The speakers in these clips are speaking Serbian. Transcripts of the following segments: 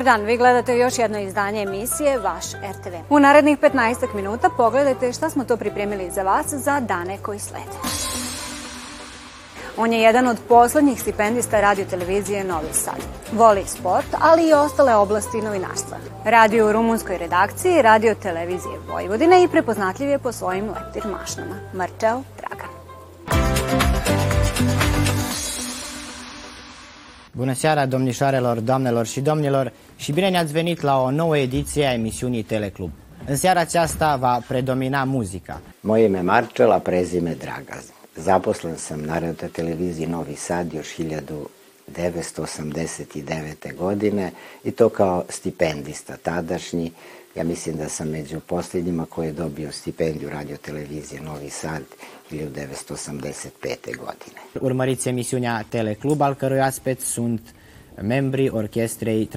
Dobar dan, vi gledate još jedno izdanje emisije Vaš RTV. U narednih 15 minuta pogledajte šta smo to pripremili za vas za dane koji slede. On je jedan od poslednjih stipendista radio televizije Novi Sad. Voli sport, ali i ostale oblasti novinarstva. Radio u rumunskoj redakciji radio televizije Vojvodine i prepoznatljiv je po svojim leptir mašnama. Marčel Dragan. Bună seara, domnișoarelor, doamnelor și domnilor și bine ne-ați venit la o nouă ediție a emisiunii Teleclub. În seara aceasta va predomina muzica. Moje ime Marčela, prezime Draga. Zaposlen sam na radio televiziji Novi Sad još 1989. godine i to kao stipendista tadašnji. Ja mislim da sam među posljednjima koji je dobio stipendiju radio televizije Novi Sad 1985. godine. Urmăriți emisiunea Teleclub, al cărui aspect sunt membrii orchestrei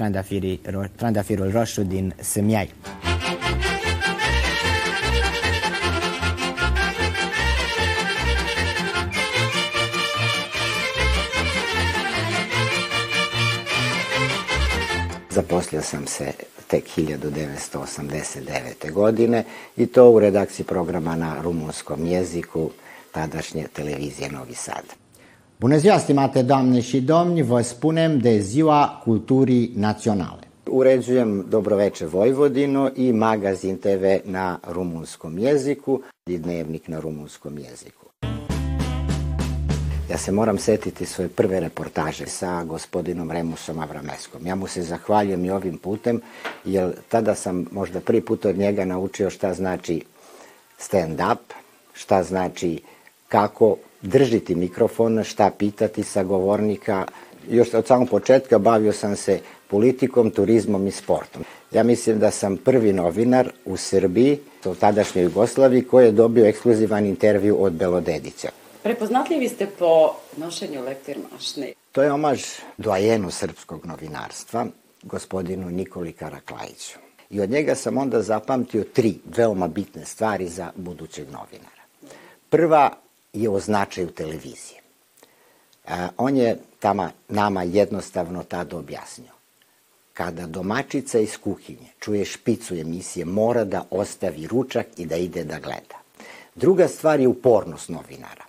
Trandafirul Roșu din Semiai. Zaposlio sam se tek 1989. godine i to u redakciji programa na rumunskom jeziku tadašnje televizije Novi Sad. Bună ziua, stimate doamne și domni, vă spunem de Ziua Culturii Naționale. Uređujem Dobroveče Vojvodino i magazin TV na rumunskom jeziku i dnevnik na rumunskom jeziku. Ja se moram setiti svoje prve reportaže sa gospodinom Remusom Avrameskom. Ja mu se zahvaljujem i ovim putem, jer tada sam možda prvi put od njega naučio šta znači stand-up, šta znači kako držiti mikrofon, šta pitati sa govornika. Još od samog početka bavio sam se politikom, turizmom i sportom. Ja mislim da sam prvi novinar u Srbiji, u tadašnjoj Jugoslaviji, koji je dobio ekskluzivan intervju od Belodedića. Prepoznatljivi ste po nošenju lektir mašne. To je omaž doajenu srpskog novinarstva, gospodinu Nikoli Karaklajiću. I od njega sam onda zapamtio tri veoma bitne stvari za budućeg novinara. Prva je o značaju televizije. On je tama, nama jednostavno tada objasnio. Kada domačica iz kuhinje čuje špicu emisije, mora da ostavi ručak i da ide da gleda. Druga stvar je upornost novinara.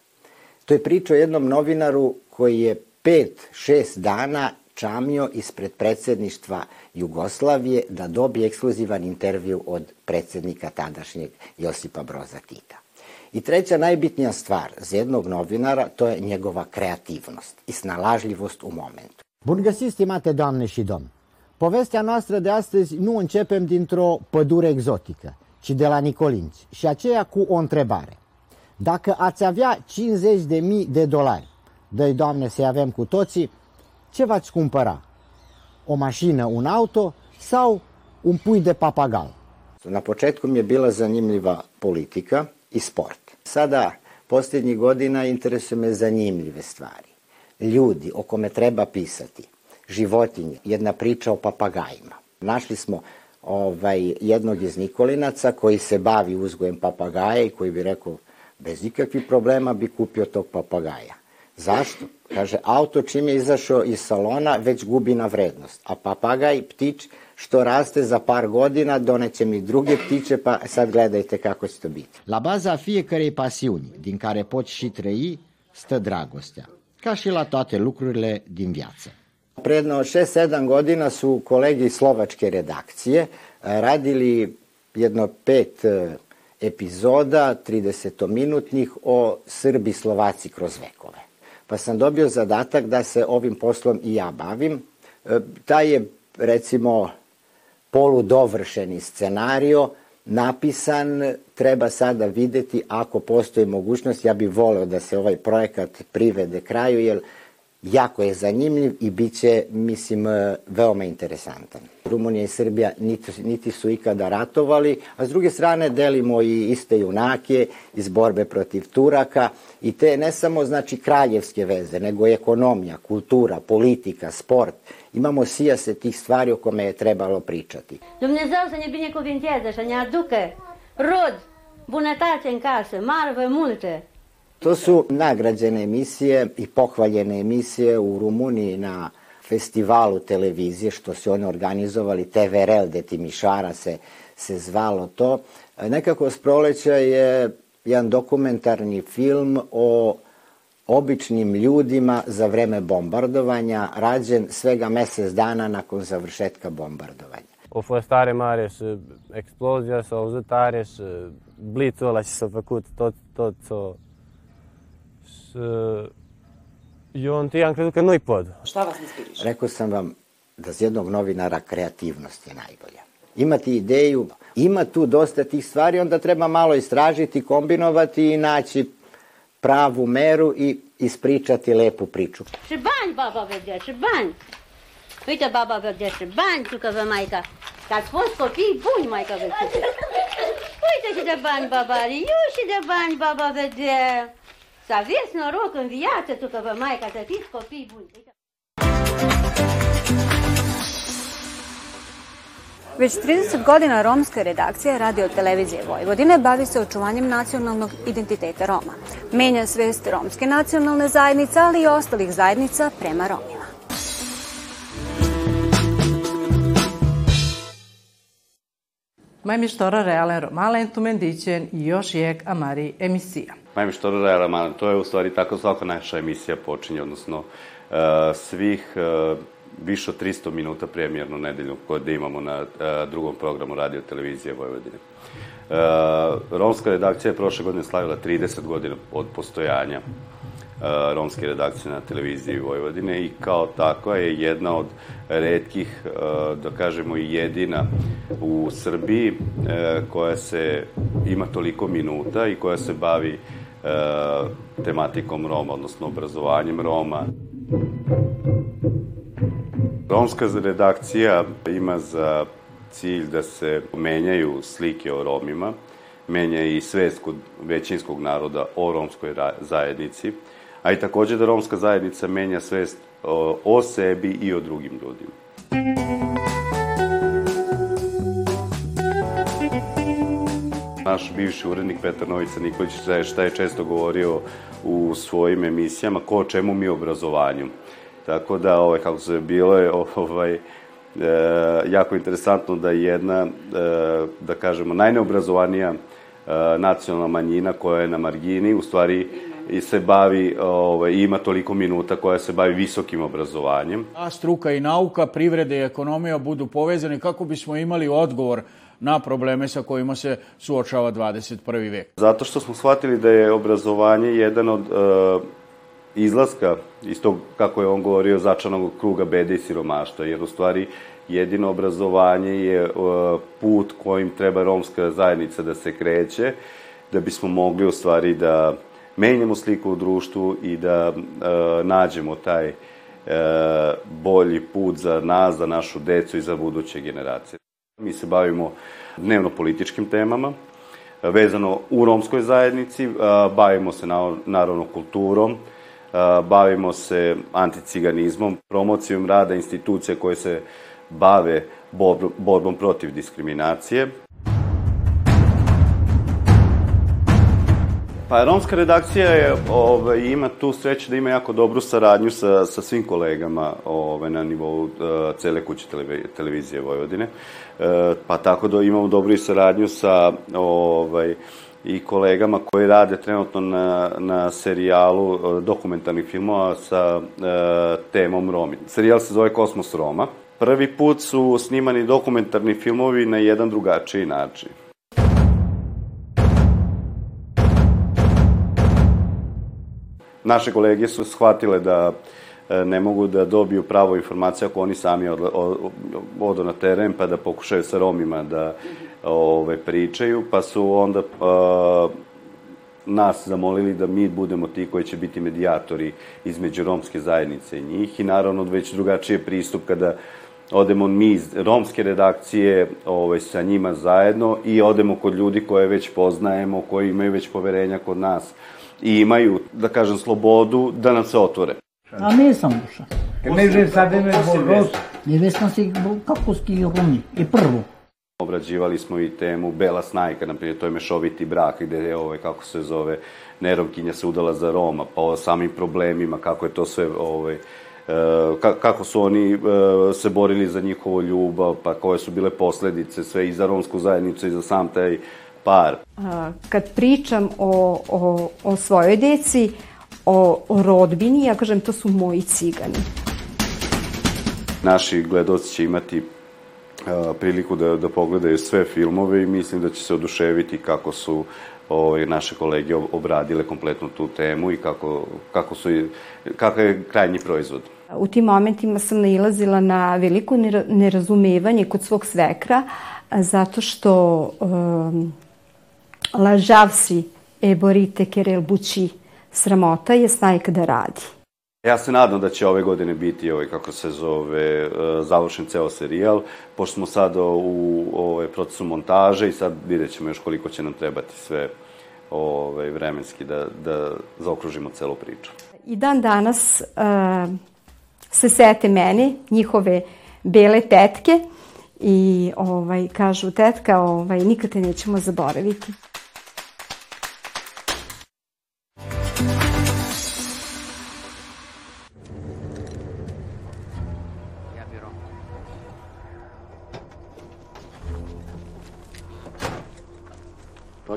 To je priča o jednom novinaru koji je pet, šest dana čamio ispred predsedništva Jugoslavije da dobije ekskluzivan intervju od predsednika tadašnjeg Josipa Broza Tita. I treća najbitnija stvar za jednog novinara to je njegova kreativnost i snalažljivost u momentu. Bun găsit, stimate doamne și domni! Povestea noastră de astăzi nu începem dintr-o pădure exotică, ci de la Nicolinți și aceea cu o întrebare. Dacă ați avea 50 de mii de dolari, dă Doamne să-i avem cu toții, ce v-ați cumpăra? O mașină, un auto sau un pui de papagal? Na početku mi je bila zanimljiva politika și sport. Sada, posljednjih godina, interesuje me zanimljive stvari. Ljudi o kome treba pisati, životinje, jedna priča o papagajima. Našli smo ovaj, jednog iz Nikolinaca koji se bavi uzgojem papagaja i koji bi rekao bez ikakvih problema bi kupio tog papagaja. Zašto? Kaže, auto čim je izašao iz salona već gubi na vrednost, a papagaj, ptič, što raste za par godina, doneće mi druge ptiče, pa sad gledajte kako će to biti. La baza fiecarei pasiuni, din care poți și trăi, stă dragostea, ca și la toate lucrurile din viață. Predno 6-7 godina su kolegi slovačke redakcije radili jedno pet epizoda 30-minutnih o Srbi Slovaci kroz vekove. Pa sam dobio zadatak da se ovim poslom i ja bavim. Taj je, recimo, poludovršeni scenario, napisan, treba sada videti ako postoji mogućnost, ja bih voleo da se ovaj projekat privede kraju, jer jako je zanimljiv i bit će, mislim, veoma interesantan. Rumunija i Srbija niti, niti su ikada ratovali, a s druge strane delimo i iste junake iz borbe protiv Turaka i te ne samo znači kraljevske veze, nego i ekonomija, kultura, politika, sport. Imamo sijase tih stvari o kome je trebalo pričati. Dumnezeu să ne binecuvinteze, să ne aducă rod, bunătate în casă, marve multe. To su nagrađene emisije i pohvaljene emisije u Rumuniji na festivalu televizije, što su oni organizovali, TVRL de Timišara se, se zvalo to. Nekako s proleća je jedan dokumentarni film o običnim ljudima za vreme bombardovanja, rađen svega mesec dana nakon završetka bombardovanja. A fost tare mare și explozia, s-a auzit tare și blițul ăla și s-a făcut tot, tot. Și eu întâi am crezut că nu-i pod. Šta vas inspiriše? Rekao sam vam da za jednog novinara kreativnost je najbolja. Imati ideju, ima tu dosta tih stvari, onda treba malo istražiti, kombinovati i naći pravu meru i ispričati lepu priču. Și bani baba vedea, și bani. Uite, baba vedea și bani, tu ați fost copii buni, maica vă Uite și de bani, baba de bani, baba vedea. Să aveți noroc în viață, tu că vă maica, să fiți copii buni. Već 30 godina romska redakcija Radio Televizije Vojvodine bavi se očuvanjem nacionalnog identiteta Roma. Menja svest romske nacionalne zajednice, ali i ostalih zajednica prema Romima. Majmistora realen romalentumen dicen još jek amari emisija. Naime, što realno, to je u stvari tako svaka naša emisija počinje, odnosno svih više od 300 minuta premijernu nedelju koje imamo na drugom programu radio televizije Vojvodine. Romska redakcija je prošle godine slavila 30 godina od postojanja romske redakcije na televiziji Vojvodine i kao takva je jedna od redkih, uh, da kažemo i jedina u Srbiji uh, koja se ima toliko minuta i koja se bavi tematikom Roma, odnosno obrazovanjem Roma. Romska redakcija ima za cilj da se menjaju slike o Romima, menja i svest kod većinskog naroda o romskoj zajednici, a i takođe da romska zajednica menja svest o, sebi i o drugim ljudima. Naš bivši urednik Petar Novica Nikolić šta je često govorio u svojim emisijama, ko o čemu mi obrazovanju. Tako da, ovaj, kako se bilo je, ovaj, e, jako interesantno da jedna, e, da kažemo, najneobrazovanija e, nacionalna manjina koja je na margini, u stvari i se bavi, ovaj, ima toliko minuta koja se bavi visokim obrazovanjem. A struka i nauka, privrede i ekonomija budu povezani kako bismo imali odgovor na probleme sa kojima se suočava 21. vek. Zato što smo shvatili da je obrazovanje jedan od uh, izlaska iz tog, kako je on govorio, začanog kruga bede i siromaštva, jer u stvari jedino obrazovanje je uh, put kojim treba romska zajednica da se kreće, da bismo mogli u stvari da menjamo sliku u društvu i da uh, nađemo taj uh, bolji put za nas, za našu decu i za buduće generacije. Mi se bavimo dnevno političkim temama, vezano u romskoj zajednici, bavimo se naravno kulturom, bavimo se anticiganizmom, promocijom rada institucija koje se bave borbom protiv diskriminacije. Pa romska redakcija je, ovaj, ima tu sreće da ima jako dobru saradnju sa, sa svim kolegama ovaj, na nivou uh, cele kuće televizije Vojvodine. Uh, pa tako da imamo dobru i saradnju sa ovaj, i kolegama koji rade trenutno na, na serijalu uh, dokumentarnih filmova sa uh, temom Romi. Serijal se zove Kosmos Roma. Prvi put su snimani dokumentarni filmovi na jedan drugačiji način. Naše kolege su shvatile da e, ne mogu da dobiju pravo informaciju ako oni sami od, od, odu na teren pa da pokušaju sa Romima da ove, pričaju, pa su onda a, e, nas zamolili da mi budemo ti koji će biti medijatori između romske zajednice i njih i naravno već drugačije pristup kada odemo mi iz romske redakcije ovaj, sa njima zajedno i odemo kod ljudi koje već poznajemo, koji imaju već poverenja kod nas i imaju, da kažem, slobodu da nam se otvore. A ne sam uša. Ne že sabeme Boros, nevesna si kapuski Romi. I prvo. Obrađivali smo i temu Bela snajka, na primjer, to je mešoviti brak, gde je, ovaj, kako se zove, neromkinja se udala za Roma, pa o samim problemima, kako je to sve ovaj, kako su oni se borili za njihovo ljubav, pa koje su bile posledice sve i za romsku zajednicu i za sam taj par. Kad pričam o, o, o svojoj deci, o, o rodbini, ja kažem to su moji cigani. Naši gledalci će imati priliku da, da pogledaju sve filmove i mislim da će se oduševiti kako su ovaj, naše kolege obradile kompletnu tu temu i kako, kako su, kakav je krajnji proizvod. U tim momentima sam nailazila na veliko nerazumevanje kod svog svekra, zato što um, lažav si e borite kerel bući, sramota je snajka da radi. Ja se nadam da će ove godine biti, ovaj, kako se zove, završen ceo serijal, pošto smo sad u ovaj, procesu montaže i sad vidjet ćemo još koliko će nam trebati sve ovaj, vremenski da, da zaokružimo celu priču. I dan danas uh, se sete mene, njihove bele tetke i ovaj, kažu, tetka, ovaj, nikad te nećemo zaboraviti.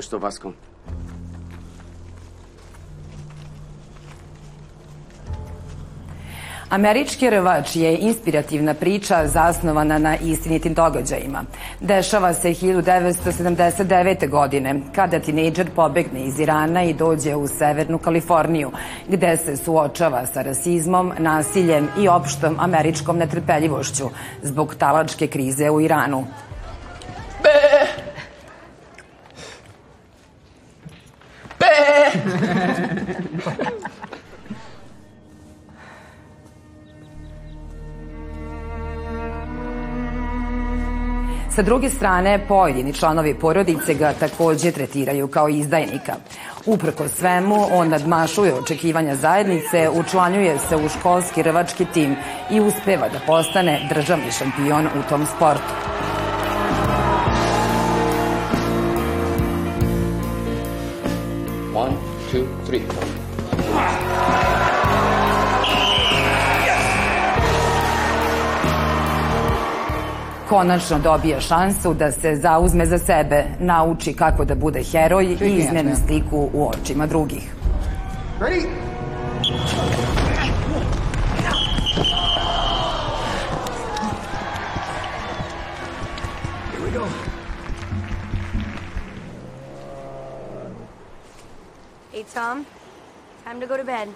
Pošto, Vaskom? Američki rvač je inspirativna priča zasnovana na istinitim događajima. Dešava se 1979. godine, kada tinejdžer pobegne iz Irana i dođe u Severnu Kaliforniju, gde se suočava sa rasizmom, nasiljem i opštom američkom netrpeljivošću zbog talačke krize u Iranu. Sa druge strane, pojedini članovi porodice ga takođe tretiraju kao izdajnika. Uprko svemu, on nadmašuje očekivanja zajednice, učlanjuje se u školski rvački tim i uspeva da postane državni šampion u tom sportu. Two, three. konačno dobija šansu da se zauzme za sebe, nauči kako da bude heroj i izmeni sliku u očima drugih. Ready? Here we go. Hey, Tom. Time to go to bed.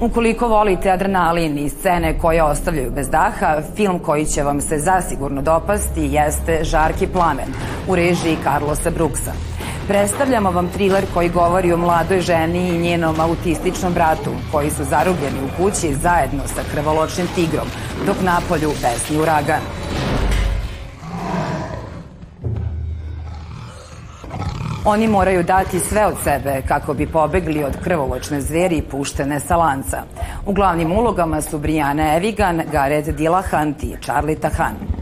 Ukoliko volite adrenalin i scene koje ostavljaju bez daha, film koji će vam se zasigurno dopasti jeste Žarki plamen u režiji Carlosa Brooksa. Predstavljamo vam thriller koji govori o mladoj ženi i njenom autističnom bratu koji su zarubljeni u kući zajedno sa krvoločnim tigrom, dok napolju besni uragan. Oni moraju dati sve od sebe kako bi pobegli od krvoločne zveri puštene sa lanca. U glavnim ulogama su Brianna Evigan, Gareth Dillahunt i Charlie Tahan.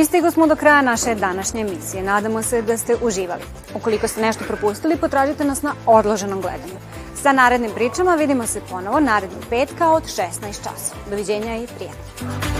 Istigo smo do kraja naše današnje emisije. Nadamo se da ste uživali. Ukoliko ste nešto propustili, potražite nas na odloženom gledanju. Sa narednim pričama vidimo se ponovo narednog petka od 16 časova. Doviđenja i prijatno.